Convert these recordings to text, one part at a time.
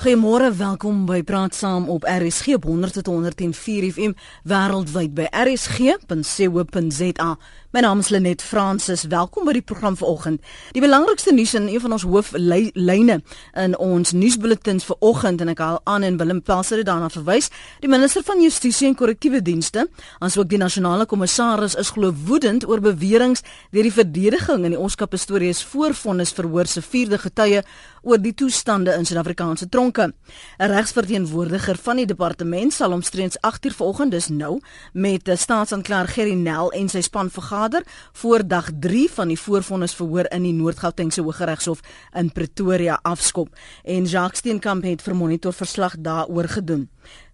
Goeiemôre, welkom by Praat Saam op RSG op 100.104 FM wêreldwyd by rsg.co.za. My naam is Lenet Fransis. Welkom by die program vanoggend. Die belangrikste nuus in een van ons hooflyne in ons nuusbulletins vanoggend en ek haal aan en Willem Pelser het daarna verwys. Die minister van Justisie en Korrektiewe Dienste, asook die nasionale kommissaris is glo woedend oor beweringe deur die verdediging in die Oskap Stories voorvonnis verhoor se vierde getuie oor die toestande in Suid-Afrikaanse tronke. 'n Regsverteenwoordiger van die departement sal omstreeks 8uur vanoggend dus nou met staatsanklaer Gerry Nel en sy span vergader voor dag 3 van die voorvonnis verhoor in die Noord-Gautengse Hooggeregshof in Pretoria afskop en Jacques Steenkamp het vir monitor verslag daaroor gedoen.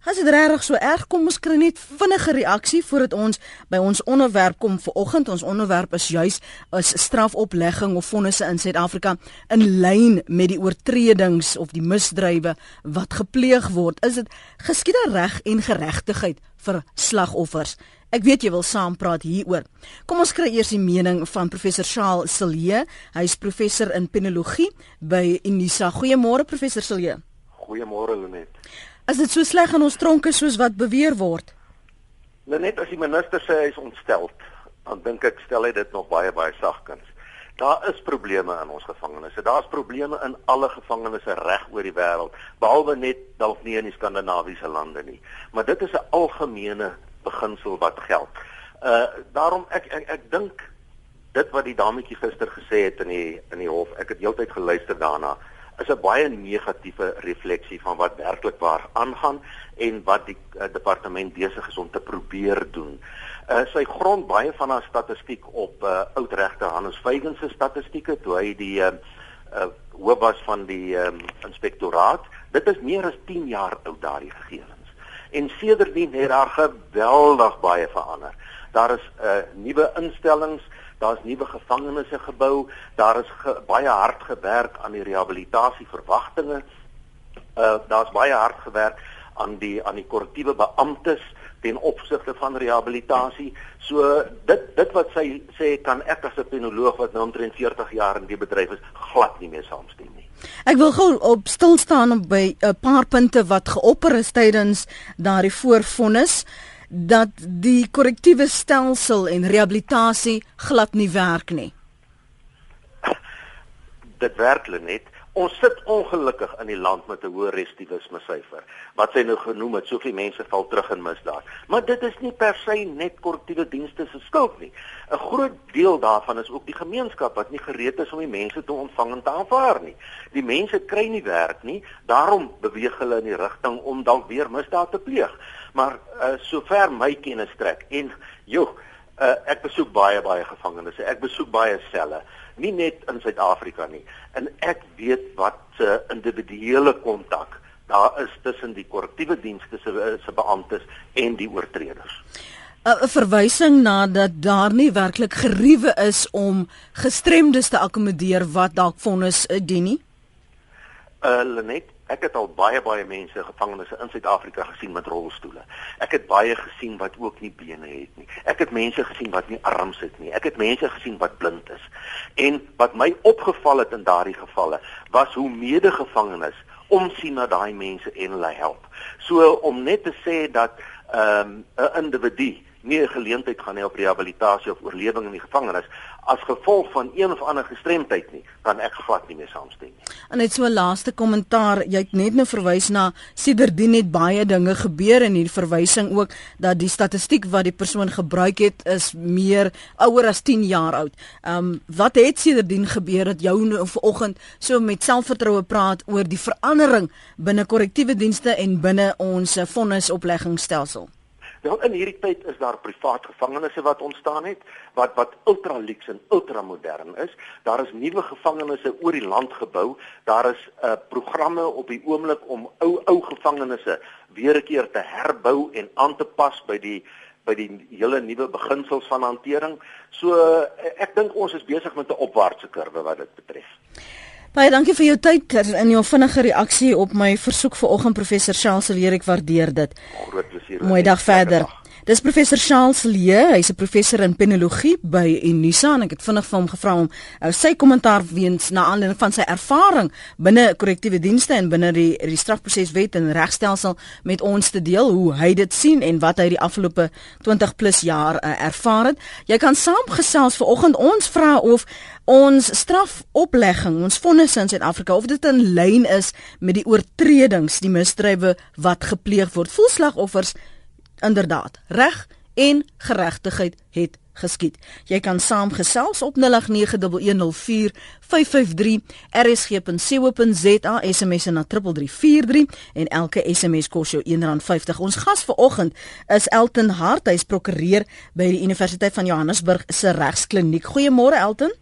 As dit regtig so erg kom, ons kry net vinnige reaksie voordat ons by ons onderwerp kom vir oggend. Ons onderwerp is juis is strafoplegging of vonnisse in Suid-Afrika in lyn met die oortredings of die misdrywe wat gepleeg word. Is dit geskied reg en geregtigheid vir slagoffers? Ek weet jy wil saampraat hieroor. Kom ons kry eers die mening van professor Charles Silje. Hy is professor in penologie by Unisa. Goeiemôre professor Silje. Goeiemôre Lenet. Is dit so sleg aan ons tronke soos wat beweer word? Lenet, as die minister sê hy is ontstel, dan dink ek stel hy dit nog baie baie sagkens. Daar is probleme in ons gevangenisse. Daar's probleme in alle gevangenisse reg oor die wêreld, behalwe net dalk nie in die skandinawiese lande nie. Maar dit is 'n algemene beginsel wat geld. Uh daarom ek ek, ek dink dit wat die dametjie gister gesê het in die in die hof, ek het heeltyd geluister daarna, is 'n baie negatiewe refleksie van wat werklik waar aangaan en wat die uh, departement besig is om te probeer doen. Uh sy grond baie van haar statistiek op uh oud regter Hannes Veygen se statistieke toe hy die uh, uh hoof was van die um, inspektoraat. Dit is meer as 10 jaar oud daardie gegevens en sedertdien het daar geweldig baie verander. Daar is 'n uh, nuwe instellings, daar's nuwe gevangenisse gebou, daar is ge, baie hard gewerk aan die rehabilitasie verwagtinge. Uh daar's baie hard gewerk aan die aan die korrektiewe beamptes ten opsigte van rehabilitasie. So dit dit wat sy sê kan ek as 'n penoloog wat nou omtrent 40 jaar in die bedryf is, glad nie meer saamstem nie. Ek wil gou op stil staan op by 'n paar punte wat geopper is tydens daardie voorvonnis dat die korrektiewe stelsel en rehabilitasie glad nie werk nie. Dit werk net Ons sit ongelukkig in die land met 'n hoë residivisme syfer. Wat sy nou genoem het, soveel mense val terug in misdaad. Maar dit is nie per se net korrektiewe dienste se skuld nie. 'n Groot deel daarvan is ook die gemeenskap wat nie gereed is om die mense te ontvang en te aanvaar nie. Die mense kry nie werk nie, daarom beweeg hulle in die rigting om dalk weer misdaad te pleeg. Maar uh, sover my kennis strek en joh, uh, ek besoek baie baie gevangenes. Ek besoek baie selle nie net in Suid-Afrika nie. En ek weet wat se uh, individuele kontak daar is tussen die korrektiewe dienste se uh, se beamptes en die oortreders. 'n verwysing na dat daar nie werklik geriewe is om gestremdes te akkommodeer wat dalk vonnis uh, dien nie. Uh Lenet, Ek het al baie baie mense gevangenes in Suid-Afrika gesien met rolstoele. Ek het baie gesien wat ook nie bene het nie. Ek het mense gesien wat nie arms het nie. Ek het mense gesien wat blind is. En wat my opgeval het in daardie gevalle was hoe medegevangenes omsien na daai mense en hulle help. So om net te sê dat ehm, 'n um, individu nie 'n geleentheid gaan hê op rehabilitasie of oorlewing in die gevangenis as gevolg van een of ander gestremdheid nie, kan ek glad nie meer saamstem nie. En net so 'n laaste kommentaar, jy het net nou verwys na Siderdien het baie dinge gebeur en hier verwysing ook dat die statistiek wat die persoon gebruik het is meer ouer as 10 jaar oud. Ehm um, wat het Siderdien gebeur dat jou nou vanoggend so met selfvertroue praat oor die verandering binne korrektiewe dienste en binne ons vonnisopleggingsstelsel? Wel in hierdie tyd is daar privaat gevangenisse wat ontstaan het wat wat ultra luxe en ultra modern is. Daar is nuwe gevangenisse oor die land gebou. Daar is 'n uh, programme op die oomblik om ou ou gevangenisse weer 'n keer te herbou en aan te pas by die by die hele nuwe beginsels van hantering. So uh, ek dink ons is besig met 'n opwaartse kurwe wat dit betref. Baie dankie vir jou tyd en jou vinnige reaksie op my versoek vanoggend professor Charles Leer ek waardeer dit. Groot plesier. Mooi dag verder. Dis professor Charles Lee, hy's 'n professor in penologie by Unisa en ek het vinnig vir hom gevra om uh, sy kommentaar weens na aanleiding van sy ervaring binne korrektiewe dienste en binne die die strafproseswet en regstelsel met ons te deel hoe hy dit sien en wat hy die afgelope 20 plus jaar uh, ervaar het. Jy kan saamgesels vanoggend ons vra of ons strafoplegging, ons vonnisse in Suid-Afrika of dit in lyn is met die oortredings, die misdrywe wat gepleeg word. Voel slagoffers inderdaad reg en geregtigheid het geskied. Jy kan saamgesels op 0891104553 rsg.co.za SMS na 3343 en elke SMS kos jou R1.50. Ons gas vanoggend is Elton Hart, hy's prokureur by die Universiteit van Johannesburg se regskliniek. Goeiemôre Elton.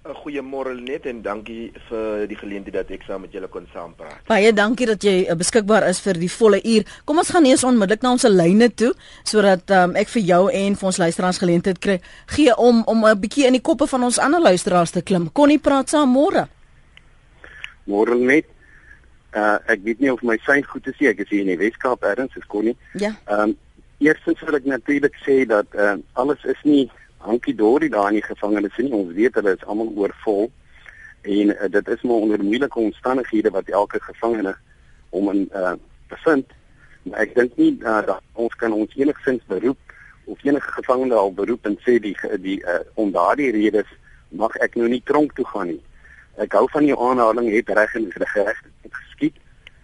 'n Goeiemôre net en dankie vir die geleentheid dat ek saam met julle kon saampraat. Baie dankie dat jy uh, beskikbaar is vir die volle uur. Kom ons gaan eers onmiddellik na ons lyne toe sodat um, ek vir jou en vir ons luisteraars geleentheid kry gee om om 'n bietjie in die koppe van ons ander luisteraars te klim. Connie praat saam môre. Môre net. Uh, ek weet nie of my sein goed is nie. Ek is hier in die Weskaap ergens, is Connie. Ja. Ehm um, eerstens wil ek natuurlik sê dat uh, alles is nie hankie dorie daar in die gevangenes nie. Ons weet hulle is almal oorvol en uh, dit is maar onder moeilike omstandighede wat elke gevangene om in uh, bevind. Maar ek dink nie uh, dat ons kan ons enigsins beroep of enige gevangene al beroep en sê die die uh, om daardie redes mag ek nou nie tronk toe gaan nie. Ek hou van die aanhaling het reg en reg geskied.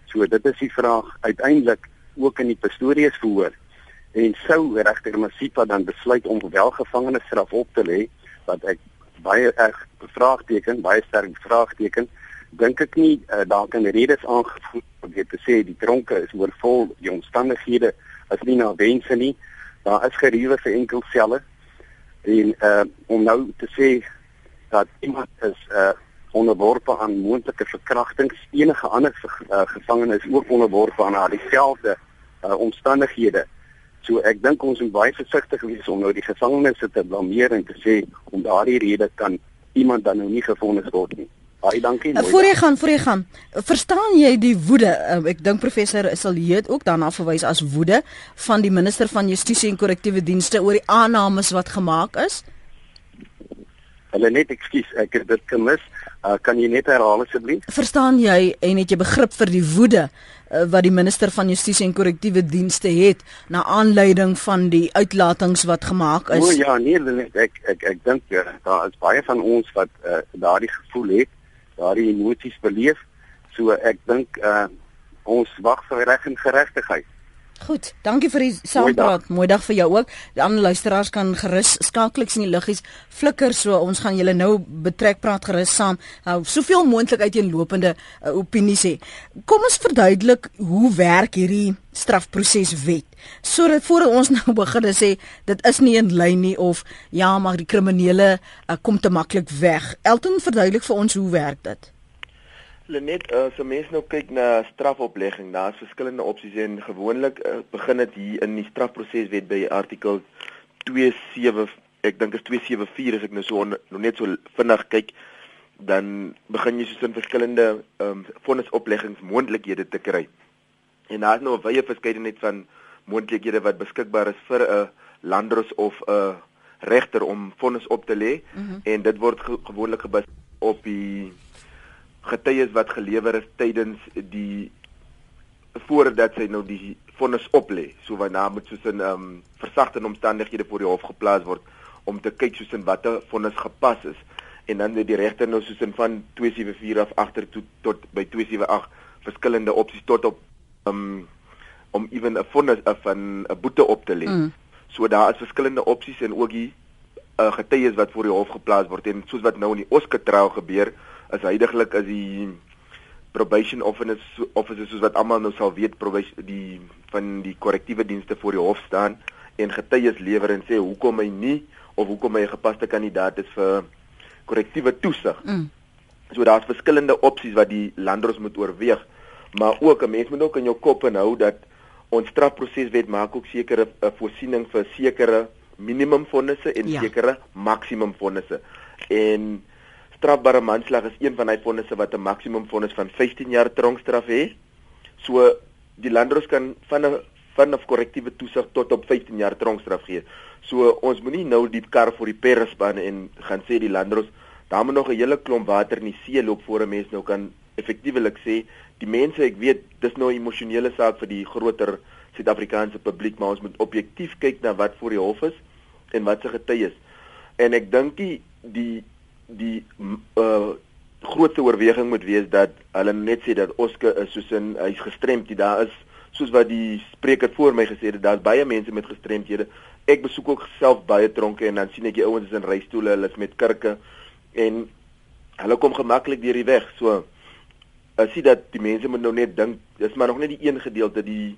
So dit is die vraag uiteindelik ook in die Pistorius verhoor en sou regter Masipa dan besluit om wel gevangenisstraf op te lê wat ek baie erg bevraagteken baie sterk bevraagteken dink ek nie uh, daar kan redes aangevoer om dit te sê die tronke is oorvol die omstandighede is nie na wense nie daar is geriewe vir enkel selle. En uh, om nou te sê dat iemand is uh, onderworpe aan moontlike verkrachtings enige ander uh, gevangenes ook onderworpe aan dieselfde uh, omstandighede So ek dink ons moet baie versigtig wees om nou die gevangenes te blameer en te sê om daardie rede kan iemand dan nou nie gefonnis word nie. Baie dankie. Uh, voor jy gaan, voor jy gaan, verstaan jy die woede? Uh, ek dink professor Salieet ook daarna verwys as woede van die minister van Justisie en Korrektiewe Dienste oor die aannames wat gemaak is. Hulle net ekskuus, ek het dit gemis. Uh, kan jy net herhaal asseblief? Verstaan jy en het jy begrip vir die woede uh, wat die minister van Justisie en Korrektiewe Dienste het na aanleiding van die uitlatings wat gemaak is? O ja, nee, net, ek ek ek dink ja, daar is baie van ons wat uh, daardie gevoel het, daardie emosies beleef. So ek dink uh, ons wag vir reg en geregtigheid. Goed, dankie vir die saampraat. Mooi dag vir jou ook. Die ander luisteraars kan gerus skakeliks in die liggies flikker so ons gaan julle nou betrek praat gerus saam. Hou soveel moontlik uiteenlopende uh, opinies hê. Kom ons verduidelik hoe werk hierdie strafproseswet. Sodat voor ons nou begin sê dit is nie in lyn nie of ja, maar die kriminele uh, kom te maklik weg. Elton verduidelik vir ons hoe werk dit? Lenet, uh, mense nou kyk na strafoplegging, daar's verskillende opsies en gewoonlik uh, begin dit hier in die strafproseswet by artikel 27, ek dink is 274 as ek nou so on, nou net so vinnig kyk, dan begin jy soos in verskillende ehm um, vonnisopleggingsmoontlikhede te kry. En daar's nou 'n wye verskeidenheid van moontlikhede wat beskikbaar is vir 'n landros of 'n regter om vonnis op te lê mm -hmm. en dit word ge gewoonlik gebaseer op die getuies wat gelewer is tydens die voordat sy nou die vonnis oplê. So waarna moet soos 'n ehm um, versagtende omstandighede voor die hof geplaas word om te kyk soos in watter vonnis gepas is en dan die regter nou soos in van 274 af agter toe tot by 278 verskillende opsies tot op um, om ewen 'n vonnis of 'n 'n boete op te lê. Mm. So daar is verskillende opsies en ook die uh, getuies wat voor die hof geplaas word en soos wat nou in die Oscar trial gebeur is heidaglik as die probation officers officers soos wat almal nou sal weet probation die van die korrektiewe dienste voor die hof staan en getuies lewer en sê hoekom hy nie of hoekom hy 'n gepaste kandidaat is vir korrektiewe toesig. Mm. So daar's verskillende opsies wat die landros moet oorweeg, maar ook 'n mens moet ook in jou kop hou dat ons strafproseswet maak ook sekere voorsiening vir sekere minimum vonnisse en ja. sekere maksimum vonnisse. En strafbare manslag is een van hy vonnisse wat 'n maksimum vonnis van 15 jaar tronkstraf het. So die landros kan van 'n vanaf korrektiewe toesig tot op 15 jaar tronkstraf gee. So ons moenie nou die kar voor die perre span en gaan sê die landros daar moet nog 'n hele klomp water in die see loop voor 'n mens nou kan effektiewelik sê die mense ek weet dis nou 'n emosionele saak vir die groter Suid-Afrikaanse publiek maar ons moet objektief kyk na wat voor die hof is en wat se getuies. En ek dink die die die uh grootste oorweging moet wees dat hulle net sê dat Oscar is soos 'n hy's gestremd, daar is soos wat die spreker voor my gesê het, daar's baie mense met gestremdhede. Ek besoek ook self baie tronke en dan sien ek die ouens is in reistoele, hulle is met kurke en hulle kom gemaklik deur die weg. So ek sien dat die mense moet nou net dink, dis maar nog net die een gedeelte die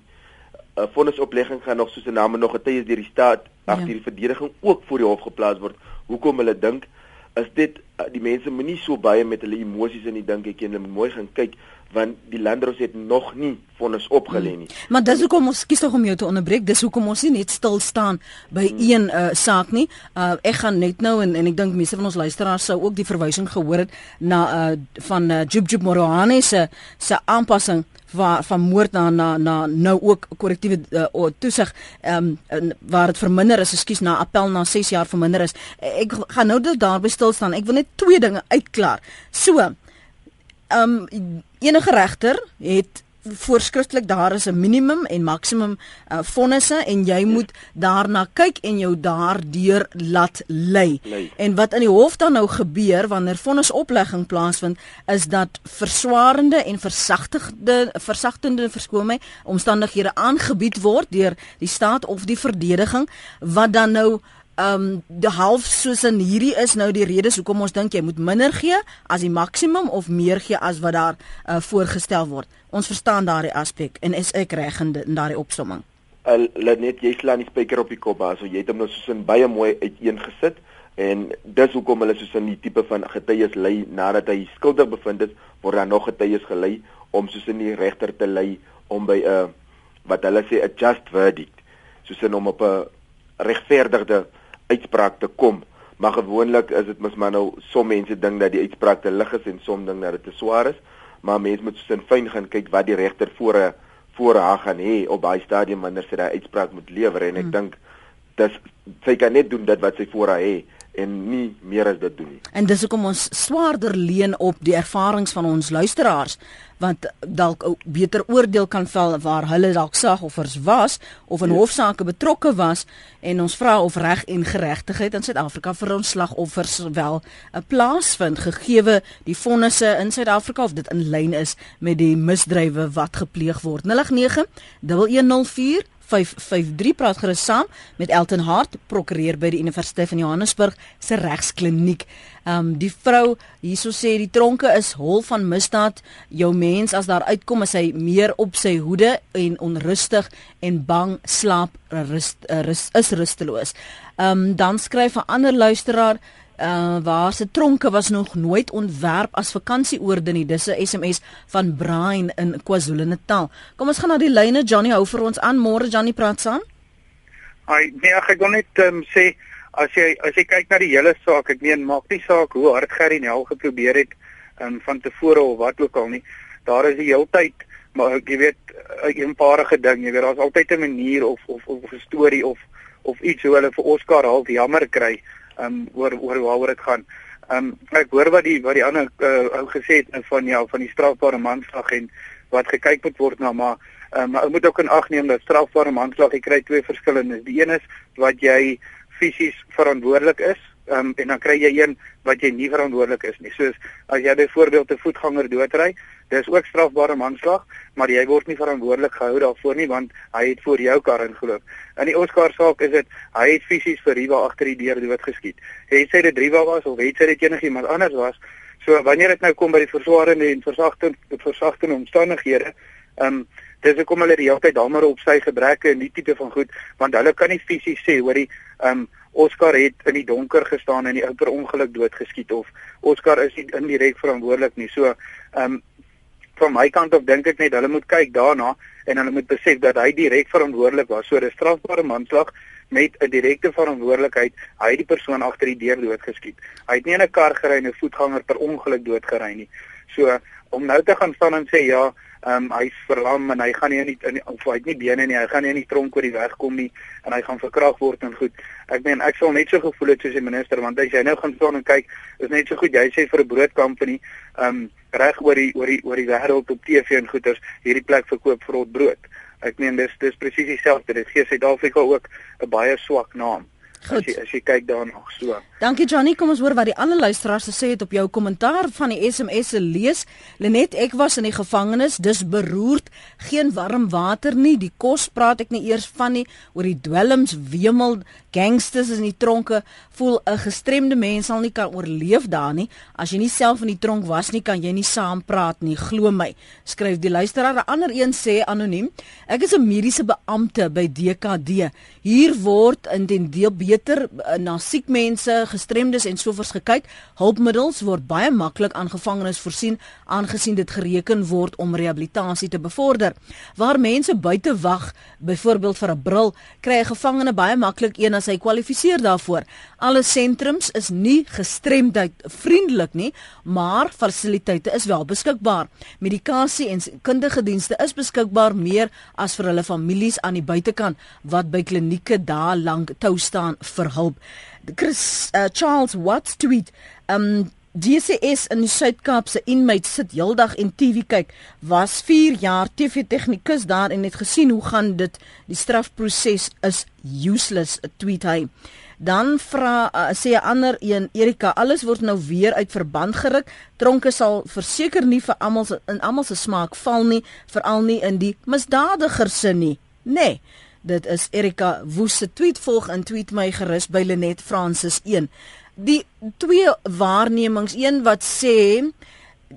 uh, vonnisoplegging gaan nog soos 'n name nog getuies deur die staat ja. agter die verdediging ook voor die hof geplaas word. Hoekom hulle dink is dit uh, die mense moenie so baie met hulle emosies in die dink ek en hulle moet mooi gaan kyk want die landros het nog nie vonnis opgelê nie. Hmm. Maar dis hoekom ons kies tog om jou te onderbreek. Dis hoekom ons nie net stil staan by hmm. een uh, saak nie. Uh, ek gaan net nou en en ek dink mense van ons luisteraars sou ook die verwysing gehoor het na uh, van uh, Jubjub Morohane se se aanpassing waar van moord na na na nou ook korrektiewe uh, toesig ehm um, waar dit verminder is, ekskuus na appel na 6 jaar verminder is. Ek gaan nou daarby stil staan. Ek wil net twee dinge uitklaar. So, ehm um, enige regter het voorskriftelik daar is 'n minimum en maksimum uh, vonnisse en jy moet daarna kyk en jou daardeur laat lei. En wat in die hof dan nou gebeur wanneer vonnisoplegging plaasvind is dat verswaarende en versagtende versagtende verskoon my omstandighede aangebied word deur die staat of die verdediging wat dan nou ehm um, die half soos in hierdie is nou die redes hoekom ons dink jy moet minder gee as die maksimum of meer gee as wat daar uh, voorgestel word. Ons verstaan daardie aspek en is ek reg in, in daardie opsomming. Hulle net jy slaan die spyker op die kop, so jy het hom nou soos in baie mooi uiteengesit en dis hoekom hulle soos in die tipe van getuies lei nadat hy skuldig bevind is, word daar nog getuies gelei om soos in die regter te lei om by 'n uh, wat hulle sê 'n just verdict, soos in om op 'n regverdige uitspraak te kom. Maar gewoonlik is dit mos maar nou som mense dink dat die uitspraak te lig is en som dink dat dit te swaar is, maar mense moet sin fyn gaan kyk wat die regter voor voor haar gaan hê op daai stadium wanneer sy daai uitspraak moet lewer en ek hmm. dink dis sy kan net doen dit wat sy voor haar het en nie meer as dit doen nie. En dis hoekom ons swaarder leen op die ervarings van ons luisteraars want dalk 'n beter oordeel kan vel waar hulle dalk slagoffers was of in ja. hofsaake betrokke was en ons vra of reg en geregtigheid in Suid-Afrika vir ons slagoffers wel 'n plaas vind gegeewe die vonnisse in Suid-Afrika of dit in lyn is met die misdrywe wat gepleeg word 089 1104 553 praat gerus saam met Elton Hart, prokureur by die Universiteit van Johannesburg se regskliniek. Ehm um, die vrou hierso sê die tronke is hol van misdaad. Jou mens as daar uitkom is hy meer op sy hoede en onrustig en bang slaap rust, rust is rusteloos. Ehm um, dan skryf 'n ander luisteraar uh waar se tronke was nog nooit ontwerp as vakansieoorde nie. Dis 'n SMS van Brian in KwaZulu-Natal. Kom ons gaan na die lyne. Johnny hou vir ons aan. Môre Johnny praat saam. Ai, nee, ek wil net um, sê as jy as jy kyk na die hele saak, ek meen maak nie saak hoe hard Gerry Nel geprobeer het um, van tevore of wat ook al nie. Daar is die heeltyd maar jy weet 'n eenparige ding, jy weet daar's altyd 'n manier of of of 'n storie of of iets hoe hulle vir Oscar half jammer kry um oor oor waaroor dit gaan. Um ek hoor wat die wat die ander uh, ou gesê het van ja van die strafbare manslag en wat gekyk moet word na maar um ou moet ook in ag neem dat strafbare manslag jy kry twee verskillende. Die een is wat jy fisies verantwoordelik is um, en dan kry jy een wat jy nie verantwoordelik is nie. Soos as jy byvoorbeeld 'n voetganger doodry, dis ook strafbare manslag, maar jy word nie verantwoordelik gehou daarvoor nie want hy het voor jou kar ingeloop. In die Oscar saak is dit hy het fisies vir Riva agter die deur dood geskiet. Het sy dit Riva was of het sy dit enigiemand anders was? So wanneer dit nou kom by die verswarende en versagtende versagtende omstandighede, ehm um, dis hoekom hulle die hele tyd daarmee op sy gebreke en die tipe van goed, want hulle kan nie fisies sê hoorie, ehm um, Oscar het in die donker gestaan en die ou per ongeluk doodgeskiet of Oscar is nie indirek verantwoordelik nie. So, ehm um, van my kant af dink ek net hulle moet kyk daarna en hulle moet besef dat hy direk verantwoordelik was. So, dis strafbare manslag met 'n direkte verantwoordelikheid. Hy die persoon agter die deur doodgeskiet. Hy het nie in 'n kar gery en 'n voetganger per ongeluk doodgery nie. So, om nou te gaan staan en sê ja, Ehm um, hy's verlam en hy gaan nie in die, in die of hy het nie bene nie. Hy gaan nie in die tronk oor die weg kom nie en hy gaan verkrag word en goed. Ek meen ek sal net so gevoel het soos die minister want as jy nou gaan staan en kyk, is net so goed jy sê vir 'n broodkampanie, ehm um, reg oor die oor die oor die wêreld op TV en goeters, hierdie plek verkoop vrot brood. Ek meen dis dis presies dieselfde. Dit gee Suid-Afrika ook 'n baie swak naam. Goed. As jy as jy kyk daarna so. Dankie Johnny, kom ons hoor wat die ander luisteraars gesê het op jou kommentaar van die SMS se lees. Lenet, ek was in die gevangenis, dis beroerd, geen warm water nie, die kos praat ek nie eers van nie, oor die dwelms wemel gangsters in die tronke, voel 'n gestremde mens sal nie kan oorleef daar nie. As jy nie self in die tronk was nie, kan jy nie saam praat nie, glo my. Skryf die luisteraar, 'n ander een sê anoniem, ek is 'n mediese beampte by DKD. Hier word in den deel beter uh, na siek mense, gestremdes en sovoorts gekyk. Hulpmiddels word baie maklik aan gevangenes voorsien aangesien dit gereken word om rehabilitasie te bevorder. Waar mense buite wag, byvoorbeeld vir 'n bril, kry 'n gevangene baie maklik een as hy kwalifiseer daarvoor. Alle sentrums is nie gestremdheid vriendelik nie, maar fasiliteite is wel beskikbaar. Medikasie en kundige dienste is beskikbaar meer as vir hulle families aan die buitekant wat by klinieke daar lank tou staan vir hulp. Chris uh, Charles Watts tweet um DCS in Suid-Kaap se inmates sit heeldag en TV kyk. Was 4 jaar TV tegnikus daar en het gesien hoe gaan dit die strafproses is useless tweet hy. Dan vra uh, sê 'n ander een Erika alles word nou weer uit verband geruk. Tronke sal verseker nie vir almal in almal se smaak val nie, veral nie in die misdadigers se nie. Nee. Dit is Erika Woes se tweet volg in tweet my gerus by Lenet Francis 1. Die twee waarnemings, een wat sê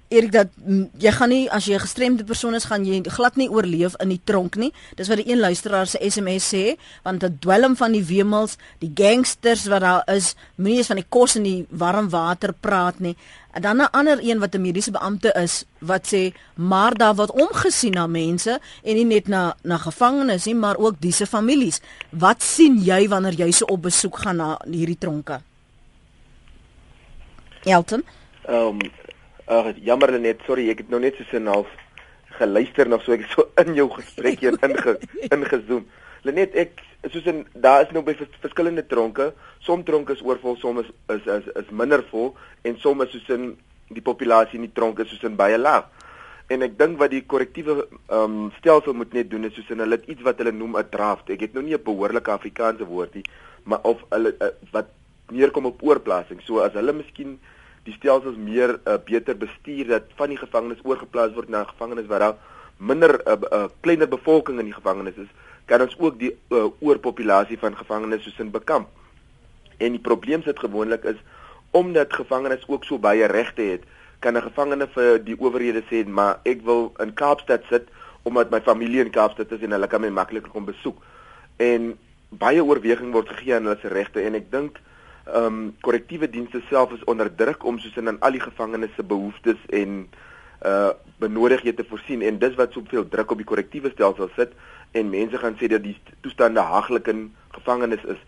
Erik dat jy gaan nie as jy 'n gestremde persoon is gaan jy glad nie oorleef in die tronk nie. Dis wat die een luisteraar se SMS sê, want dit dwelm van die wemels, die gangsters wat daar is, moenie eens van die kos en die warm water praat nie. En dan 'n ander een wat 'n mediese beampte is wat sê, maar daar word omgesien na mense en nie net na na gevangenes nie, maar ook dise families. Wat sien jy wanneer jy so op besoek gaan na hierdie tronke? Elton? Ehm um, Ag, uh, jammer net, sorry, ek het nou net so 'n half geluister nog so ek so in jou gesprek hier inge ingezoom. Lenet, ek soos in daar is nou by vers, verskillende tronke. Som tronke is oorvol, som is is is, is minder vol en som is soos in die populasie in die tronke soos in baie laag. En ek dink wat die korrektiewe ehm um, stelsel moet net doen is soos in hulle iets wat hulle noem 'n draft. Ek het nou nie 'n behoorlike Afrikaanse woord nie, maar of hulle uh, wat neerkom op oorplasing. So as hulle miskien die stelsels meer uh, beter bestuur dat van die gevangenes oorgeplaas word na gevangenes waar daar minder 'n uh, eh, uh, kleiner bevolking in die gevangenes is, kan ons ook die uh, oorpopulasie van gevangenes soos in bekamp. En die probleem sit gewoonlik is omdat gevangenes ook so baie regte het, kan 'n gevangene vir die owerhede sê, "Maar ek wil in Kaapstad sit omdat my familie in Kaapstad is en hulle kan my makliker kom besoek." En baie oorweging word gegee aan hulle se regte en ek dink ehm um, korrektiewe dienste self is onder druk om soos in aan al die gevangenes se behoeftes en uh benodigdhede te voorsien en dis wat soveel druk op die korrektiewe stelsel sit en mense gaan sê dat die toestande haglik in gevangenes is.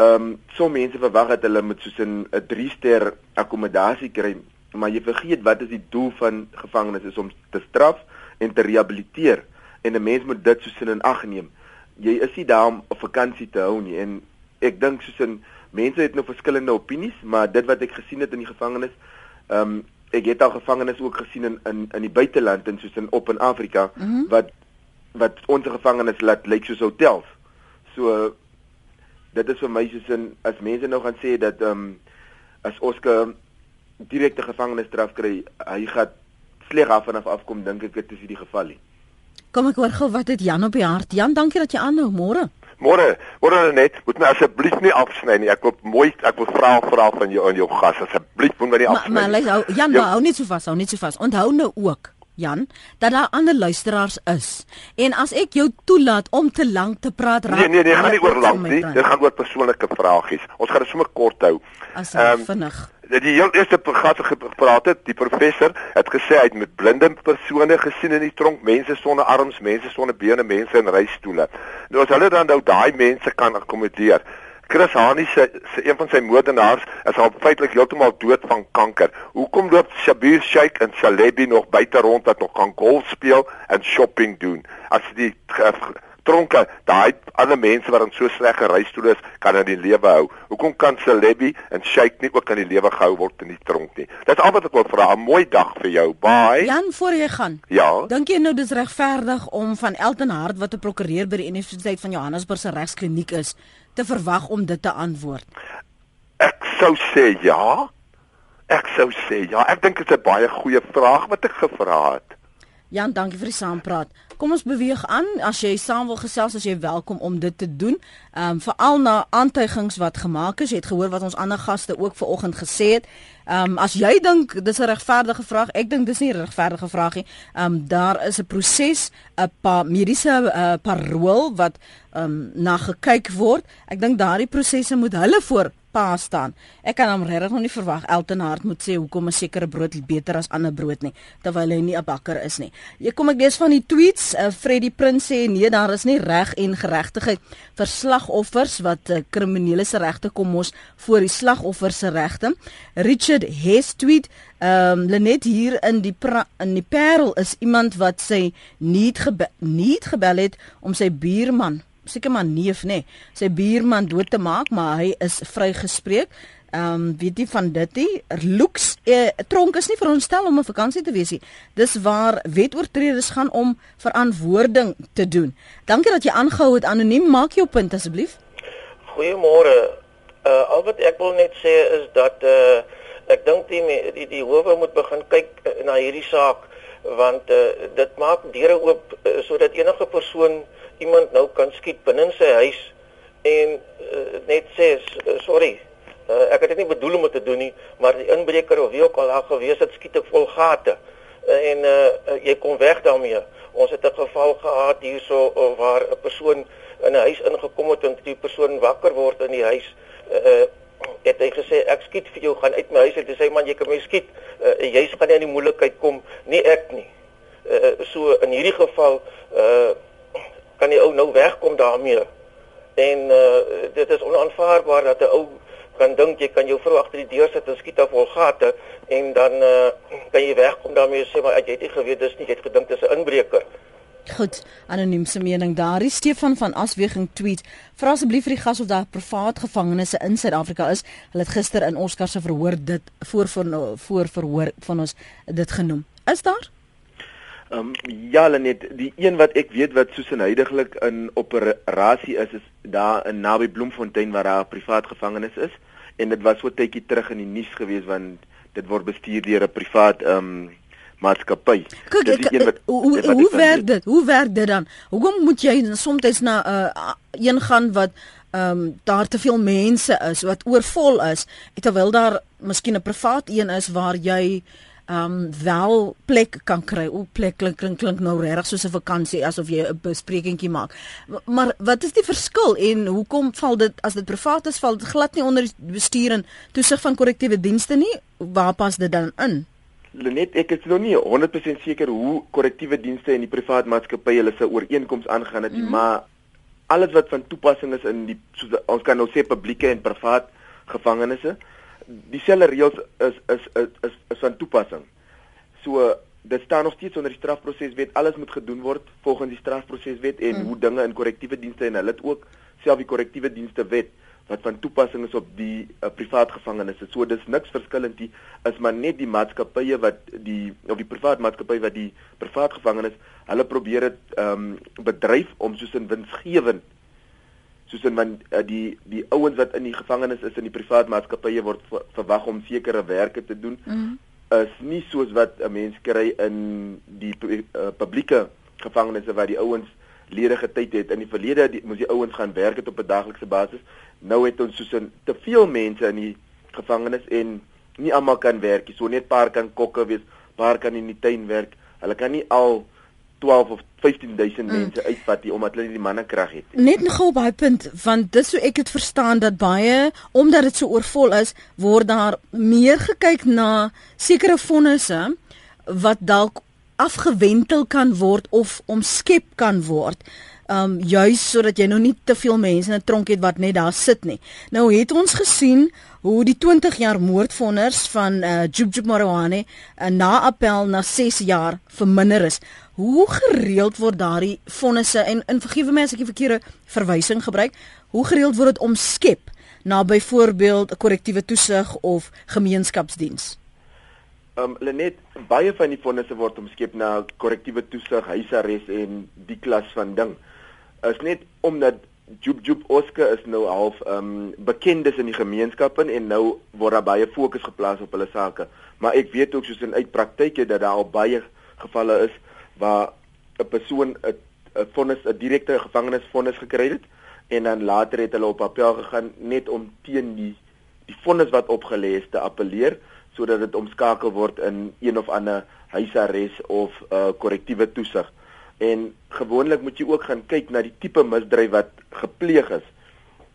Ehm um, so mense verwag dat hulle moet soos 'n 'n 3 ster akkommodasie kry, maar jy vergeet wat is die doel van gevangenes is om te straf en te rehabiliteer en 'n mens moet dit soos in ag neem. Jy is nie daar om 'n vakansie te hou nie en ek dink soos in mense het nou verskillende opinies, maar dit wat ek gesien het in die gevangenis, ehm um, ek het al gevangenes ook gesien in in in die buiteland en soos in op in Afrika mm -hmm. wat wat ons gevangenes laat lyk soos hotels. So dit is vir my soos in as mense nou gaan sê dat ehm um, as Oscar direkte gevangenisstraf kry, hy gaan sleg af vanaf afkom dink ek dit is die geval nie. Kom ek hoor gou wat het Jan op die hart. Jan, dankie dat jy aanhou môre. Môre, môre net, moet my asseblief nie afsny nie. Ek wil mooi, ek wil vra vra van jou en jou gas asseblief moet my nie afsny. Maar maar hou Jan, jou... hou net so vas, hou net so vas. Onthou nou ook Jan, dat daar ander luisteraars is. En as ek jou toelaat om te lank te praat, raak Nee, nee, nee, gaan nie oor lank nie. Dit gaan oor persoonlike vragies. Ons gaan dit sommer kort hou. Ehm vinnig die heel eerste gaste gepraat het, die professor het gesê hy het met blinde persone gesien in die tronk, mense sonder arms, mense sonder bene, mense in reistoele. Nou as hulle dan nou daai mense kan akkommodeer, Chris Hani se se een van sy moordenaars is al feitelik heeltemal dood van kanker. Hoekom loop Shabir Sheikh en Salebi nog buite rond wat nog kan golf speel en shopping doen? As die tronke, daai ander mense wat in so sleg gereisstoel is, kan in die lewe hou. Hoekom kan Celebi en Sheikh nie ook in die lewe gehou word in die tronk nie? Dis al wat ek wil vra. 'n Mooi dag vir jou. Bye. Jan, voor jy gaan. Ja. Dink jy nou dis regverdig om van Elton Hart wat 'n prokureur by die Universiteit van Johannesburg se regskliniek is, te verwag om dit te antwoord? Ek sou sê ja. Ek sou sê ja. Ek dink dit is 'n baie goeie vraag wat ek gevra het. Jan, dankie vir die saampraat. Kom ons beweeg aan. As jy saam wil gesels, as jy welkom om dit te doen. Ehm um, veral na aantuigings wat gemaak is. Jy het gehoor wat ons ander gaste ook vanoggend gesê het. Ehm um, as jy dink dis 'n regverdige vraag, ek dink dis nie 'n regverdige vraag nie. Ehm um, daar is 'n proses, 'n pa mediese uh, parool wat ehm um, na gekyk word. Ek dink daardie prosesse moet hulle voor pa staan. Ek kan hom regtig nog nie verwag Elton Hart moet sê hoekom 'n sekere brood beter as ander brood nie terwyl hy nie 'n bakker is nie. Jy kom ek lees van die tweets, uh, Freddie Prins sê nee, daar is nie reg en geregtigheid vir slagoffers wat uh, kriminele se regte kom mos voor die slagoffers se regte. Richard Hess tweet Ehm um, Lenet hier in die in die Parel is iemand wat sê nie gebe nie gebel het om sy buurman seker maar neef nê, sy buurman dood te maak, maar hy is vrygespreek. Ehm um, weet jy van dit nie? Looks eh, tronk is nie veronderstel om 'n vakansie te wees nie. Dis waar wetoortreders gaan om verantwoording te doen. Dankie dat jy aangehou het anoniem. Maak jou punt asseblief. Goeiemôre. Uh al wat ek wil net sê is dat uh ek dink die die, die howe moet begin kyk uh, na hierdie saak want uh dit maak deure oop uh, sodat enige persoon iemand nou kan skiet binne sy huis en uh, net sê uh, sorry uh, ek het dit nie bedoel om dit te doen nie maar die inbreker of wie ook al daar gewees het skiet ek vol gate. Uh, en uh, jy kom weg daarmee. Ons het 'n geval gehad hierso uh, waar 'n persoon in 'n huis ingekom het en die persoon wakker word in die huis. Uh, het hy gesê ek skiet vir jou gaan uit my huis en hy sê man jy kan my skiet. Uh, jy gaan nie in die moeilikheid kom. Nie ek nie. Uh, so in hierdie geval uh, kan die ou nou wegkom daarmee. En uh dit is onaanvaarbaar dat 'n ou kan dink jy kan jou vrou agter die deur sit en skiet af vol gate en dan uh kan jy wegkom daarmee sê maar jy het nie geweet dis nie jy het gedink dis 'n inbreker. Goed, anoniem se mening daar. Die Stefan van Asweging tweet: "Vra asseblief vir die gas of daar privaat gevangenes in Suid-Afrika is. Hulle het gister in Oscar se verhoor dit voor voor voor verhoor van ons dit genoem. Is daar?" Ehm um, ja, net die een wat ek weet wat soos in huidigelik in operasie is is daar in naby Bloemfontein waar daar 'n privaat gevangenis is en dit was so tydjie terug in die nuus gewees want dit word bestuur deur 'n privaat ehm um, maatskappy. Kyk, ek, wat, hoe hoe werk dit? Hoe werk dit dan? Hoekom moet jy soms na 'n uh, een gaan wat ehm um, daar te veel mense is wat oorvol is terwyl daar miskien 'n privaat een is waar jy um wel plek kan kry. O plek klink klink, klink nou regtig soos 'n vakansie asof jy 'n besprekingkie maak. Maar wat is die verskil en hoekom val dit as dit privaat is val dit glad nie onder bestuur en toesig van korrektiewe dienste nie? Waar pas dit dan in? Lenet, ek is nog nie 100% seker hoe korrektiewe dienste en die privaat maatskappy hulle se ooreenkoms aangaan het nie, mm maar alles wat van toepassing is in die soos ons kan nou sê publieke en privaat gevangenisse dieselfde reëls is is is is, is van toepassing. So dit staan nog steeds onder die strafproseswet. Alles moet gedoen word volgens die strafproseswet en mm. hoe dinge in korrektiewe dienste en hulle het ook self die korrektiewe dienste wet wat van toepassing is op die uh, privaat gevangenes. So dis niks verskillend nie. Is maar net die maatskappye wat die of die privaat maatskappy wat die privaat gevangenes, hulle probeer dit ehm um, bedryf om soos in winsgewend soos in want uh, die die ouens wat in die gevangenis is in die privaat maatskappye word verwag om sekere werke te doen mm is nie soos wat 'n mens kry in die uh, publieke gevangenisse waar die ouens ledige tyd het. In die verlede die, moes die ouens gaan werk het op 'n daaglikse basis. Nou het ons soos in te veel mense in die gevangenis en nie almal kan werk nie. So net paar kan kokke wees paar kan in die tuin werk. Hulle kan nie al 12 of 15000 mm. mense uitvat hier omdat hulle nie die mannekrag het nie. Net nog op daai punt want dis hoe ek dit verstaan dat baie omdat dit so oorvol is, word daar meer gekyk na sekere fondse wat dalk afgewentel kan word of omskep kan word um juis sodat jy nou nie te veel mense in 'n tronk het wat net daar sit nie. Nou het ons gesien hoe die 20 jaar moordvonnis van uh, Jubjub Marwane uh, na appel na 6 jaar verminder is. Hoe gereeld word daardie vonnisse en in vergewe my as ek die verkeerde verwysing gebruik, hoe gereeld word dit omskep na byvoorbeeld 'n korrektiewe toesig of gemeenskapsdiens? Um Lenet, baie van die vonnisse word omskep na korrektiewe toesig, huisarrest en die klas van ding is net omdat Joop Joop Oscar is nou half um bekendes in die gemeenskappe en nou word daar baie fokus geplaas op hulle sake. Maar ek weet ook soos in uitpraktyke dat daar al baie gevalle is waar 'n persoon 'n 'n vonnis 'n direkte gevangenisvonnis gekry het en dan later het hulle op appel gegaan net om teen die die vonnis wat opgelê is te appeleer sodat dit omskakel word in een of ander huisarrest of 'n uh, korrektiewe toesig. En gewoonlik moet jy ook gaan kyk na die tipe misdryf wat gepleeg is.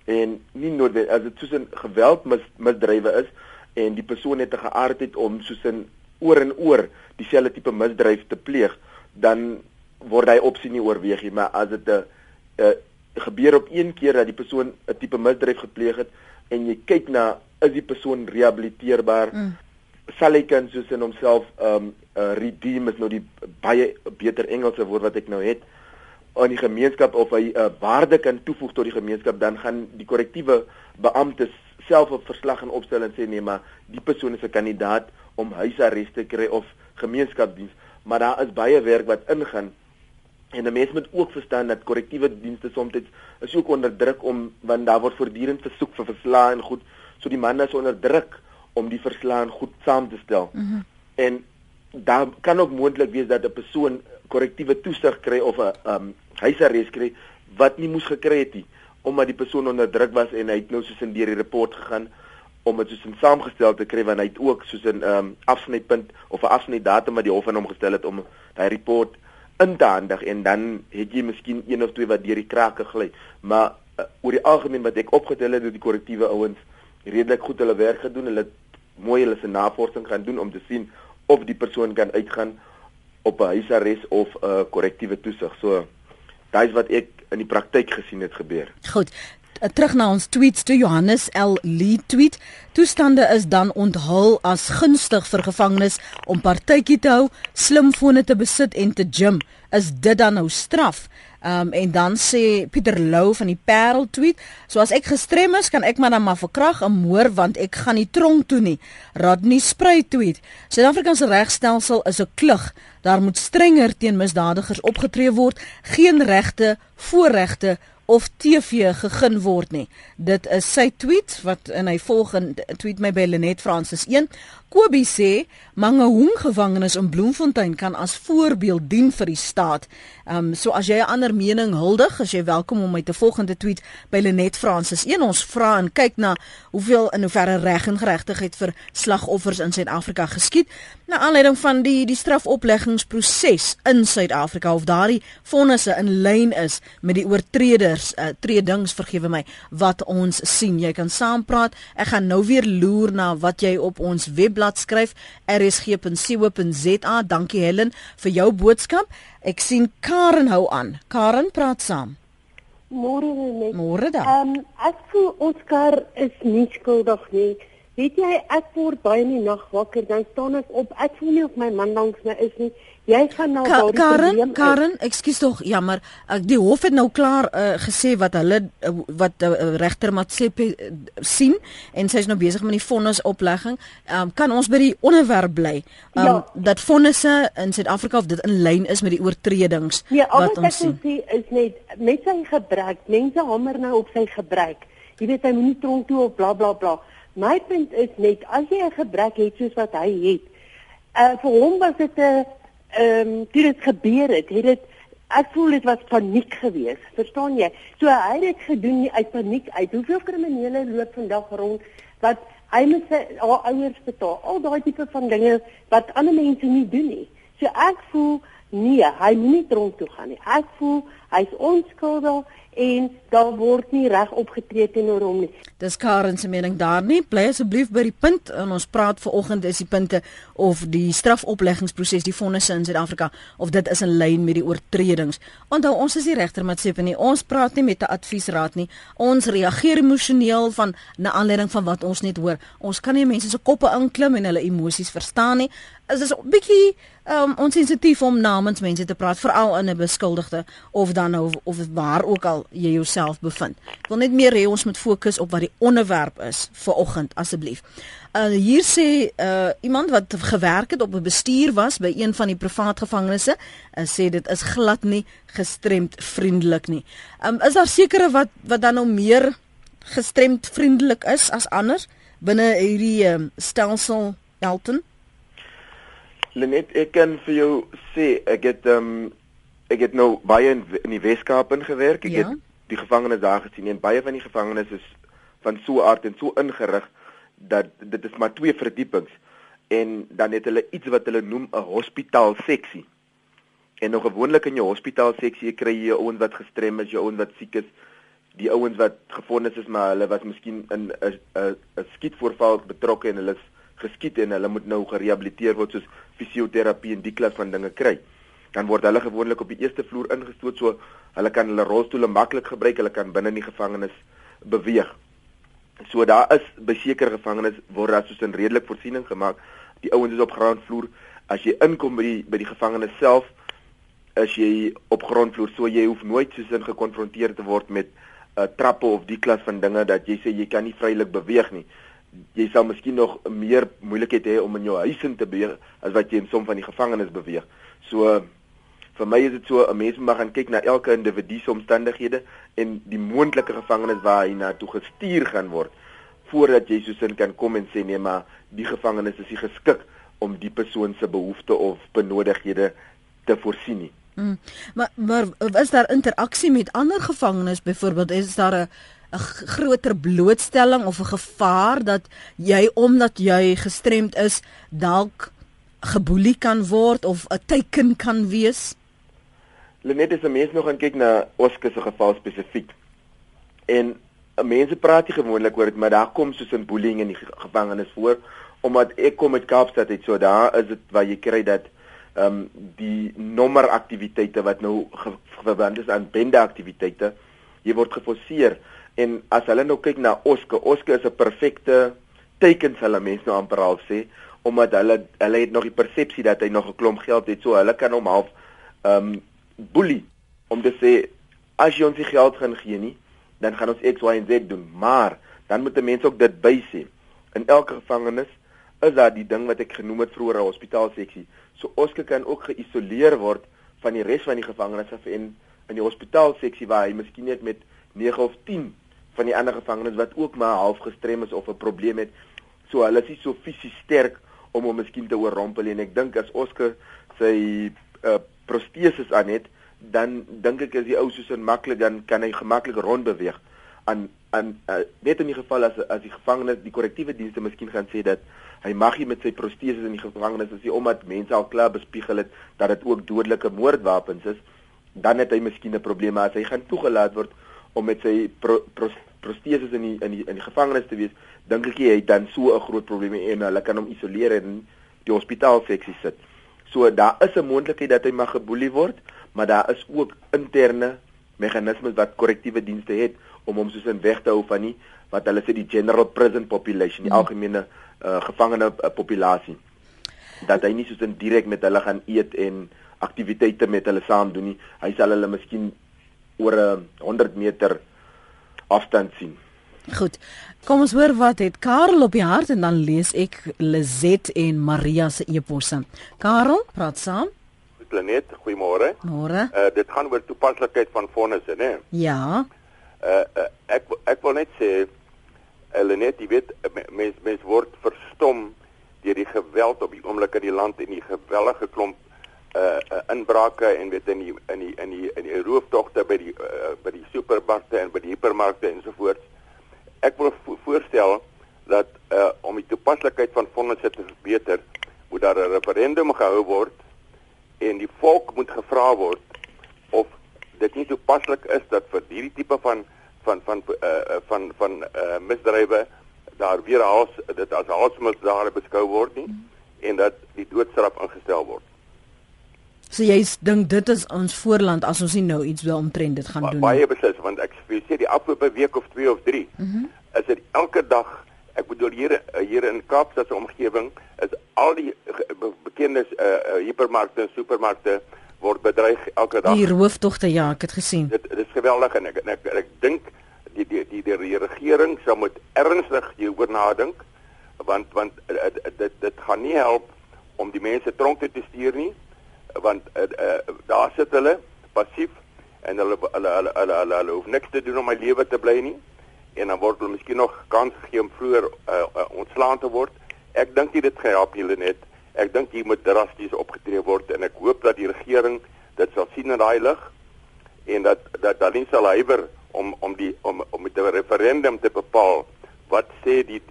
En nie noodwendig as dit soos 'n geweldmisdrywe is en die persoon het 'n geaardheid om soos 'n oor en oor dieselfde tipe misdryf te pleeg, dan word hy opsie nie oorweeg nie, maar as dit 'n gebeur op een keer dat die persoon 'n tipe misdryf gepleeg het en jy kyk na is die persoon rehabiliteerbaar? Mm sal hy kan soos in homself um uh, redeem is nou die baie beter Engelse woord wat ek nou het aan die gemeenskap of hy 'n uh, waarde kan toevoeg tot die gemeenskap dan gaan die korrektiewe beamptes self 'n verslag en opstel en sê nee maar die persoon is 'n kandidaat om huisarrest te kry of gemeenskapsdiens maar daar is baie werk wat ingaan en 'n mens moet ook verstaan dat korrektiewe dienste soms is ook onder druk om want daar word voortdurend versoek vir verslae en goed so die manne is onder druk om die verslae goed saam te stel. Mm -hmm. En daar kan ook moontlik wees dat 'n persoon korrektiewe toesig kry of 'n um, huisarrest kry wat nie moes gekry het nie omdat die persoon onder druk was en hy het nou soos in deur die rapport gegaan om dit soos in saamgestel te kry want hy het ook soos 'n um, afsnypunt of 'n afsnydatum wat die hof aan hom gestel het om daai rapport in te handig en dan het jy miskien een of twee wat deur die krake gly maar uh, oor die algemeen wat ek opgetel het dat die korrektiewe ouens redelik goed hulle werk gedoen hulle mooi hulle se navorsing gaan doen om te sien of die persoon kan uitgaan op 'n huisarrest of 'n uh, korrektiewe toesig. So daai's wat ek in die praktyk gesien het gebeur. Goed. Eh, terug na ons tweets toe Johannes L Lee tweet toestande is dan onthul as gunstig vir gevangenes om partytjie te hou, slimfone te besit en te gym. Is dit dan nou straf? Um en dan sê Pieter Lou van die Parel tweet, so as ek gestrem is, kan ek maar dan maar verkrag en moor want ek gaan nie tronk toe nie. Rodney Sprey tweet, Suid-Afrikaanse regstelsel is 'n klug. Daar moet strenger teen misdadigers opgetree word, geen regte, voorregte of TV gegeen word nie. Dit is sy tweet wat in hy volgende tweet my by Lenet Francis 1. Kobie sê Mangaung gevangenes in Bloemfontein kan as voorbeeld dien vir die staat. Ehm um, so as jy 'n ander mening huldig, as jy welkom om my te volgende tweet by Lenet Francis 1. Ons vra en kyk na hoeveel in hoeverre reg en geregtigheid vir slagoffers in Suid-Afrika geskied na aanleiding van die die strafopleggingsproses in Suid-Afrika of daardie vonnisse in lyn is met die oortreders uh, tredings vergewe my wat ons sien. Jy kan saampraat. Ek gaan nou weer loer na wat jy op ons webblad blad skryf rsg.co.za. Dankie Helen vir jou boodskap. Ek sien Karen hou aan. Karen praat saam. Môre net. Môre dan. Ehm um, ek voel Oscar is nie skuldig nie. Weet jy ek word baie in die nag wakker dan staan ek op. Ek voel nie of my man langs my is nie. Jy gaan nou Ka Karen, Karen, ekskuus tog, jammer. Die hof het nou klaar uh, gesê wat hulle uh, wat uh, regter Matsepe uh, sien en sy is nou besig met die vonnisoplegging. Um, kan ons by die onderwerp bly? Um, ja. dat vonnisse in Suid-Afrika of dit in lyn is met die oortredings nee, wat ons sien? Nee, alles wat is net met sy gebrek. Mense hamer nou op sy gebrek. Jy weet hy moenie tronk toe of bla bla bla. My punt is net as jy 'n gebrek het soos wat hy het, uh vir hom was dit 'n ehm um, toe dit gebeur het, het dit ek voel dit was paniek geweest. Verstaan jy? So hy het dit gedoen uit paniek uit. Hoeveel kriminele loop vandag rond wat hy moet sy ouers betaal. Al daai tipe van dinge wat ander mense nie doen nie. So ek voel Nee, hy moenie tronk toe gaan nie. Ek voel hy's onskuldig en daar word nie reg opgetree teenoor hom nie. Dis Karen se mening daar nie. Bly asseblief by die punt en ons praat vanoggend is die punte of die strafopleggingsproses, die vonnisse in Suid-Afrika of dit is in lyn met die oortredings. Onthou ons is die regter Matsepe nie. Ons praat nie met 'n adviesraad nie. Ons reageer emosioneel van na aanleiding van wat ons net hoor. Ons kan nie mense se koppe inklim en hulle emosies verstaan nie. Is 'n bietjie um, onsensitief om namens mense te praat veral in 'n beskuldigde of dan nou of waar ook al jy jouself bevind. Ek wil net meer hê ons moet fokus op wat die onderwerp is vir oggend asseblief. Uh hier sê uh iemand wat gewerk het op 'n bestuur was by een van die privaat gevangenes, uh, sê dit is glad nie gestremd vriendelik nie. Um is daar sekere wat wat dan nou meer gestremd vriendelik is as ander binne hierdie um, stelsel Elton? Lenet, ek kan vir jou sê ek het ehm um, ek het nou baie in, in die Weskaap ingewerk. Ek ja? het die gevangenes daar gesien en baie van die gevangenes is van so aard en so ingerig dat dit is maar twee verdiepings en dan het hulle iets wat hulle noem 'n hospitaal seksie. En nou gewoonlik in jou hospitaal seksie kry jy ouens wat gestrem is, jy ouens wat siek is, die ouens wat gefonnis is maar hulle was miskien in 'n 'n 'n skietvoorval betrokke en hulle is geskiet en hulle moet nou gerehabiliteer word soos fisioterapie en die klas van dinge kry. Dan word hulle gewoonlik op die eerste vloer ingestoot so hulle kan hulle rolstoele maklik gebruik, hulle kan binne in die gevangenis beweeg. So daar is by sekere gevangenes word daar soos 'n redelik voorsiening gemaak. Die ouens is op grondvloer. As jy inkom by die by die gevangenis self, as jy op grondvloer, so jy hoef nooit soos in gekonfronteer te word met 'n uh, trappe of die klas van dinge dat jy sê jy kan nie vrylik beweeg nie jy sal miskien nog meer moeilikheid hê om in jou huis in te beweeg as wat jy in som van die gevangenes beweeg. So vir my is dit so 'n mens gaan kyk na elke individu se omstandighede en die moontlike gevangenes waar hy na toe gestuur gaan word voordat jy soos kan kom en sê nee maar die gevangenes is nie geskik om die persoon se behoeftes of benodighede te voorsien nie. Mm, maar maar is daar interaksie met ander gevangenes byvoorbeeld is daar 'n 'n groter blootstelling of 'n gevaar dat jy omdat jy gestremd is dalk geboelie kan word of 'n teiken kan wees? Lenet is 'n mens nog aan kyk na Oscar se geval spesifiek. En mense praat nie gewoonlik oor dit, maar daar kom soos 'n bullying in die gevangenis voor omdat ek kom met Kaapstad uit, so daar is dit waar jy kry dat ehm um, die nommer aktiwiteite wat nou verband is aan bende aktiwiteite, jy word geforseer En as hulle nou kyk na Oske, Oske is 'n perfekte teken vir hulle mense nou amper half sê omdat hulle hulle het nog die persepsie dat hy nog 'n klomp geld het, so hulle kan hom half ehm um, boelie om te sê as jy ons die geld gaan gee nie, dan gaan ons X Y en Z doen, maar dan moet mense ook dit bysê. In elke gevangenis is daar die ding wat ek genoem het vroeër 'n hospitaalseksie. So Oske kan ook geïsoleer word van die res van die gevangenes af en in die hospitaalseksie waar hy miskien net met 9 of 10 van die ander gevangenes wat ook maar half gestrem is of 'n probleem het. So hulle is nie so fisies sterk om hom miskien te oorrompel en ek dink as Oscar sy uh, proteses aan het, dan dink ek as die ou soos 'n maklik dan kan hy gemaklik rond beweeg. aan aan uh, net in die geval as as die gevangenes die korrektiewe dienste miskien gaan sê dat hy mag nie met sy proteses in die gevangenis as hy omdat mense al klaar bespiegel het dat dit ook dodelike moordwapens is, dan het hy miskien 'n probleem as hy gaan toegelaat word om met sy pro, pro, proteses in die in die in die gevangenis te wees, dink ek hy het dan so 'n groot probleem en hulle kan hom isoleer en die hospitaalseksie sit. So daar is 'n moontlikheid dat hy mag geboelie word, maar daar is ook interne meganismes wat korrektiewe dienste het om hom soos in weg te hou van nie wat hulle sê die general prison population, die hmm. algemene uh, gevangene uh, populasie. Dat hy nie soos in direk met hulle gaan eet en aktiwiteite met hulle saam doen nie. Hy sal hulle miskien oor 'n 100 meter afstand sien. Goed. Kom ons hoor wat het Karel op die hart en dan lees ek Lizet en Maria se eposse. Karel, praat saam. Planet, goeiemôre. Môre. Uh dit gaan oor toepaslikheid van fondse, né? Ja. Uh, uh ek ek wil net sê Lenet, jy weet mense mense word verstom deur die geweld op die oomblik in die land en die gewellige klomp uh, inbrake en weet in die in die in die in die rooftogte by die uh, by die supermarkte en by die hipermarkte ensovoorts. Ek wil vo voorstel dat uh om die toepaslikheid van fondse te verbeter, moet daar 'n referendum gehou word en die volk moet toepaslik is dat vir hierdie tipe van van van uh, van van uh, misdrywe daar weer haas dit as haatsmisdade beskou word nie en dat die doodstraf ingestel word. So jy dink dit is ons voorland as ons nie nou iets wil omtrent dit gaan ba doen nie. Baie beslis want ek sê die afgelope week of 2 of 3 mm -hmm. is dit elke dag ek bedoel hier hier in Kaapstad se omgewing is al die bekende uh, uh, hipermarkte en supermarkte word bedreig elke dag. Die rooftogte ja, ek het gesien. Dit, dit is geweldig en ek en ek, ek, ek dink die die die die, die regering sou moet ernstig hieroor nadink want want dit dit gaan nie help om die mense tronk te stuur nie want uh, uh, daar sit hulle passief en hulle hulle hulle hulle, hulle, hulle hoef niks te doen om my lewe te bly nie en dan word hulle miskien nog kans gegee om vroeër uh, uh, ontslaan te word. Ek dink dit gaan help julle net. Ek dink hier moet drasties opgetree word en ek hoop dat die regering dit sal sien in daai lig en dat dat dan nie sal huiwer om om die om om met 'n referendum te bepaal wat sê die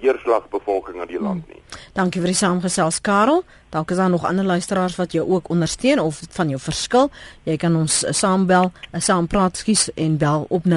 die deurslagbevolking in die land nie. Hmm. Dankie vir die saamgesels Karel. Dalk is daar nog ander luisteraars wat jou ook ondersteun of van jou verskil. Jy kan ons uh, saambel, eh, saampraat skies en bel op 0891104553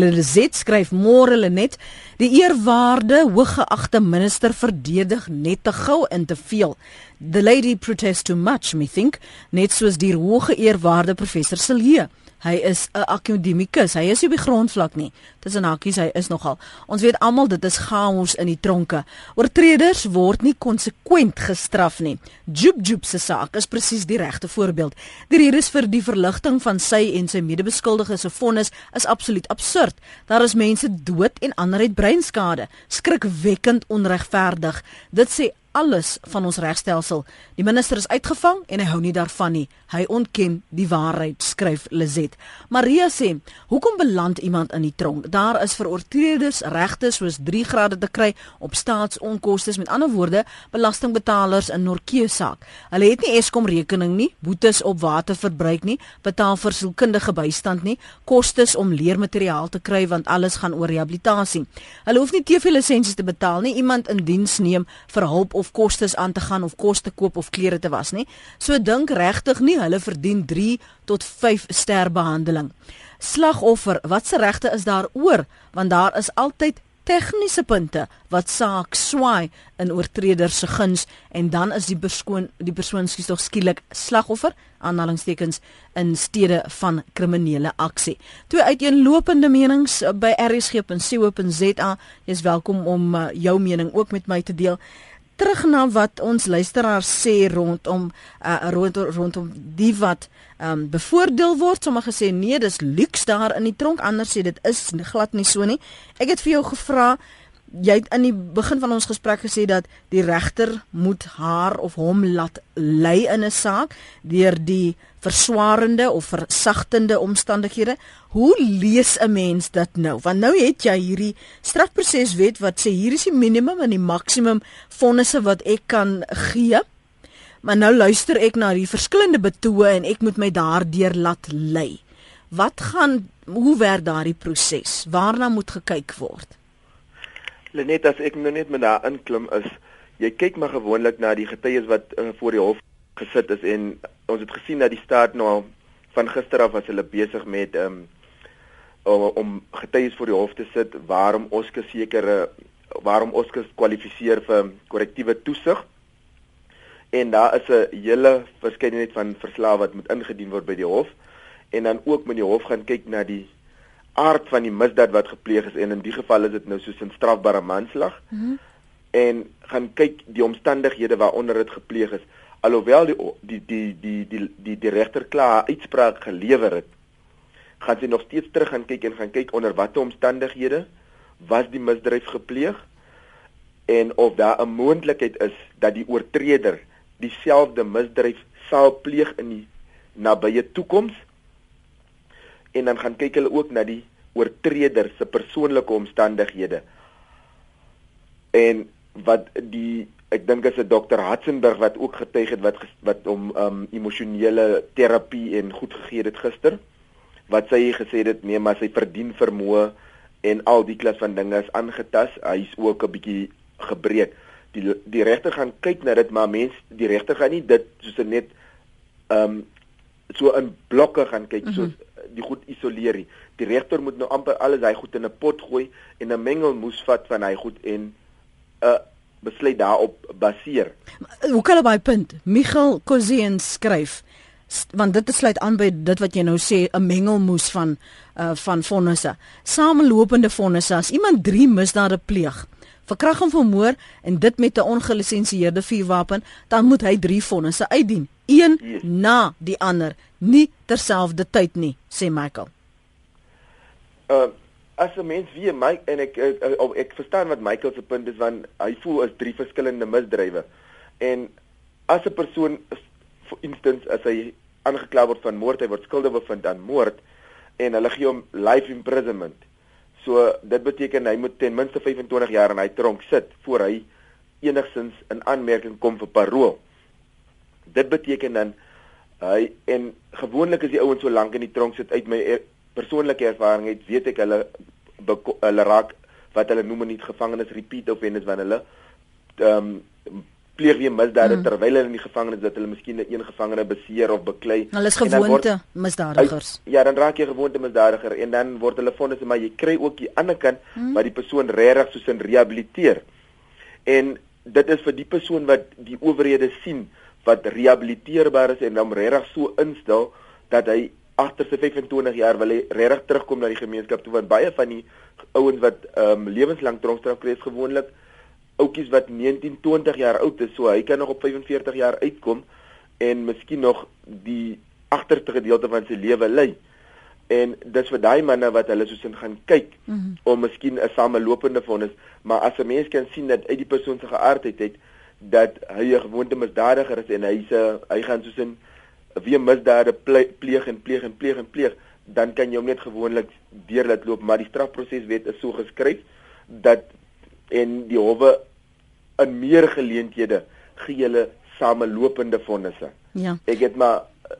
Lizet skryf môre Lenet. Die eerwaarde hooggeagte minister verdedig net te gou en te veel. The lady protests too much, me think, net soos die hoë eerwaarde professor Silje. Hy is 'n akademikus. Hy is nie op die grondvlak nie. Tussen hakies hy is nogal. Ons weet almal dit is chaos in die tronke. Oortreders word nie konsekwent gestraf nie. Joop Joop se saak is presies die regte voorbeeld. Die redes vir die verligting van sy en sy medebeskuldiges se vonnis is absoluut absurd. Daar is mense dood en ander het breinskade. Skrikwekkend onregverdig. Dit sê alles van ons regstelsel. Die minister is uitgevang en hy hou nie daarvan nie. Hy ontken die waarheid, skryf Lizet. Maria sê, "Hoekom beland iemand in die tronk? Daar is vir oortreders regte soos 3 grade te kry op staatsonkoste, met ander woorde, belastingbetalers in Norkee saak. Hulle het nie Eskom rekening nie, boetes op waterverbruik nie, betaal vir sielkundige bystand nie, kostes om leermateriaal te kry want alles gaan oor rehabilitasie. Hulle hoef nie TV lisensies te betaal nie, iemand in diens neem vir hulp of kostes aan te gaan of kos te koop of klere te was nie. So dink regtig nie hulle verdien 3 tot 5 ster behandeling. Slagoffer, watse regte is daar oor? Want daar is altyd tegniese punte wat saak swaai in oortreders se guns en dan is die persoon die persoon skies tog skielik slagoffer aanhalingstekens in steede van kriminele aksie. Twee uiteenlopende menings by rsg.co.za. Jy's welkom om uh, jou mening ook met my te deel terug na wat ons luisteraars sê rondom uh, rondom rondom die wat um, bevoordeel word. Sommige sê nee, dis luks daar in die tronk. Ander sê dit is glad nie so nie. Ek het vir jou gevra jy het in die begin van ons gesprek gesê dat die regter moet haar of hom laat lei in 'n saak deur die verswaarende of versagtende omstandighede. Hoe lees 'n mens dit nou? Want nou het jy hierdie strafproseswet wat sê hier is die minimum en die maksimum vonnisse wat ek kan gee. Maar nou luister ek na die verskillende betoë en ek moet my daardeur laat lei. Wat gaan hoe werk daardie proses? Waarna moet gekyk word? Lenet as ek nou net met daar inklim is, jy kyk maar gewoonlik na die getuies wat uh, voor die hof gesit is en ons het gesien dat die staat nou van gister af was hulle besig met um, om om getuies voor die hof te sit waarom Oscar sekere waarom Oscar kwalifiseer vir korrektiewe toesig. En daar is 'n hele verskeidenheid van verslae wat moet ingedien word by die hof en dan ook moet die hof gaan kyk na die aard van die misdaad wat gepleeg is en in die geval is dit nou soos 'n strafbare manslag. Mm -hmm. En gaan kyk die omstandighede waaronder dit gepleeg is. Alhoewel die die die die die die, die regter klaar uitspraak gelewer het, gaan sy nog steeds terug gaan kyk en gaan kyk onder watter omstandighede was die misdrijf gepleeg en of daar 'n moontlikheid is dat die oortreder dieselfde misdrijf sal pleeg in die nabye toekoms en dan gaan kyk hulle ook na die oortreder se persoonlike omstandighede. En wat die ek dink is 'n dokter Hatzenberg wat ook getuig het wat wat om um emosionele terapie en goed gegee het gister wat sy gesê het nee maar sy verdien vermoë en al die klas van dinge is aangetas hy's ook 'n bietjie gebreek die die regter gaan kyk na dit maar mens die regter gaan nie dit soos net um so in blokke gaan kyk Mhm. soos mm -hmm. die goed isoleer nie. Die regter moet nou amper alles hy goed in 'n pot gooi en 'n mengelmoes vat van hy goed en uh, besluit daarop baseer. Hoe kan op daai punt Michael Kozeen skryf want dit sluit aan by dit wat jy nou sê 'n mengelmoes van uh van vonnisse. Samelopende vonnisse as iemand 3 misdade pleeg, verkrag en vermoor en dit met 'n ongelisensieerde vuurwapen, dan moet hy 3 vonnisse uitdien. Een Yes. na die ander, nie terselfdertyd nie, sê Michael. Uh as 'n mens wie my en ek ek, ek ek verstaan wat Michael se punt is want hy voel as drie verskillende misdrywe. En as 'n persoon for instance as hy aangekla word van moord, hy word skuldig bevind aan moord en hulle gee hom life imprisonment. So dit beteken hy moet ten minste 25 jaar in hy tronk sit voor hy enigsins in aanmerking kom vir parol. Dit beteken dan hy en gewoonlik is die ouens so lank in die tronk sit uit my persoonlike ervaring het weet ek hulle hulle raak wat hulle noem in die gevangenis repeat offenders wanneer hulle ehm um, pleeg weer misdade Mm. mm. terwyl hulle in die gevangenis dat hulle miskien 'n een gevangene beseer of beklei. Hulle is gewoonte misdadigers. Ja, dan raak jy gewoonte misdadiger en dan word hulle vonnis maar jy kry ook die ander kant hmm. wat die persoon regtig soos in rehabiliteer. En dit is vir die persoon wat die owerhede sien wat rehabiliteerbaar is en hom regtig so instel dat hy agter sy 25 jaar wil hy regtig terugkom na die gemeenskap toe want baie van die ouens wat ehm um, lewenslang tronkstraf kry is gewoonlik oudjies wat 19, 20 jaar oud is, so hy kan nog op 45 jaar uitkom en miskien nog die agterste gedeelte van sy lewe lei. En dis vir daai manne wat hulle soos in gaan kyk mm -hmm. om miskien 'n samelopende vonnis, maar as 'n mens kan sien dat uit die persoon se geaardheid het dat hy 'n gewoonte misdadiger is en hy's 'n hy gaan soos in weer misdade ple- pleeg en pleeg en pleeg en pleeg, dan kan jy hom net gewoonlik deur laat loop, maar die strafproseswet is so geskryf dat en die howe in meer geleenthede gee hulle samelopende vonnisse. Ja. Ek het maar eh,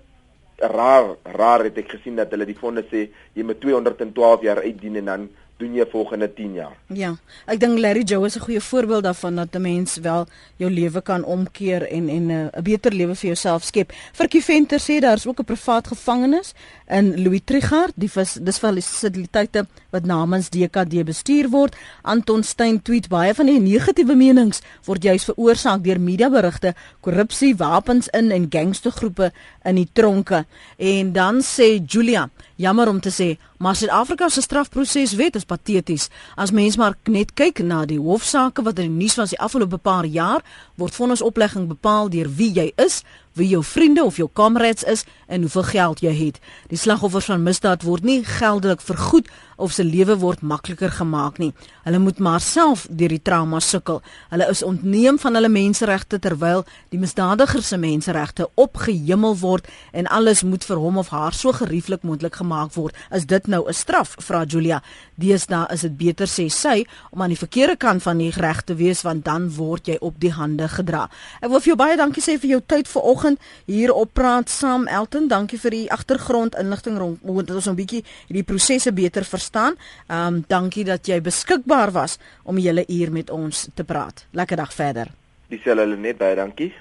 raar raar het ek gesien dat hulle die vonnis sê jy moet 212 jaar uitdien en dan doen jy volgende 10 jaar. Ja, ek dink Larry Joe is 'n goeie voorbeeld daarvan dat 'n mens wel jou lewe kan omkeer en en 'n uh, beter lewe vir jouself skep. Virkie Venter sê daar's ook 'n privaat gevangenis in Louis Trigard, die vis, dis fasiliteite wat namens DKD bestuur word. Anton Stein tweet baie van die negatiewe menings word juis veroorsaak deur mediaberigte, korrupsie, wapens in en gangstergroepe in die tronke. En dan sê Julia, jammer om te sê, maar Suid-Afrika se strafproseswet is pateties. As mens maar net kyk na die hofsaake wat in die nuus was die afgelope paar jaar, word vonnisoplegging bepaal deur wie jy is, wie jou vriende of jou kamerads is en hoeveel geld jy het. Die slagoffers van misdaad word nie geldelik vergoed of se lewe word makliker gemaak nie. Hulle moet maar self deur die trauma sukkel. Hulle is ontneem van hulle menseregte terwyl die misdadiger se menseregte opgehemel word en alles moet vir hom of haar so gerieflik moontlik gemaak word. Is dit nou 'n straf? Vra Julia. Deesdae is dit beter sê sy om aan die verkeerde kant van die reg te wees want dan word jy op die hande gedra. Ek wil vir jou baie dankie sê vir jou tyd vanoggend hier op praat saam Elton. Dankie vir die agtergrond inligting rond dat ons 'n bietjie hierdie prosesse beter verstaan. Ehm um, dankie dat jy beskikbaar was om julle uur met ons te praat. Lekker dag verder. Dis hulle net baie dankie.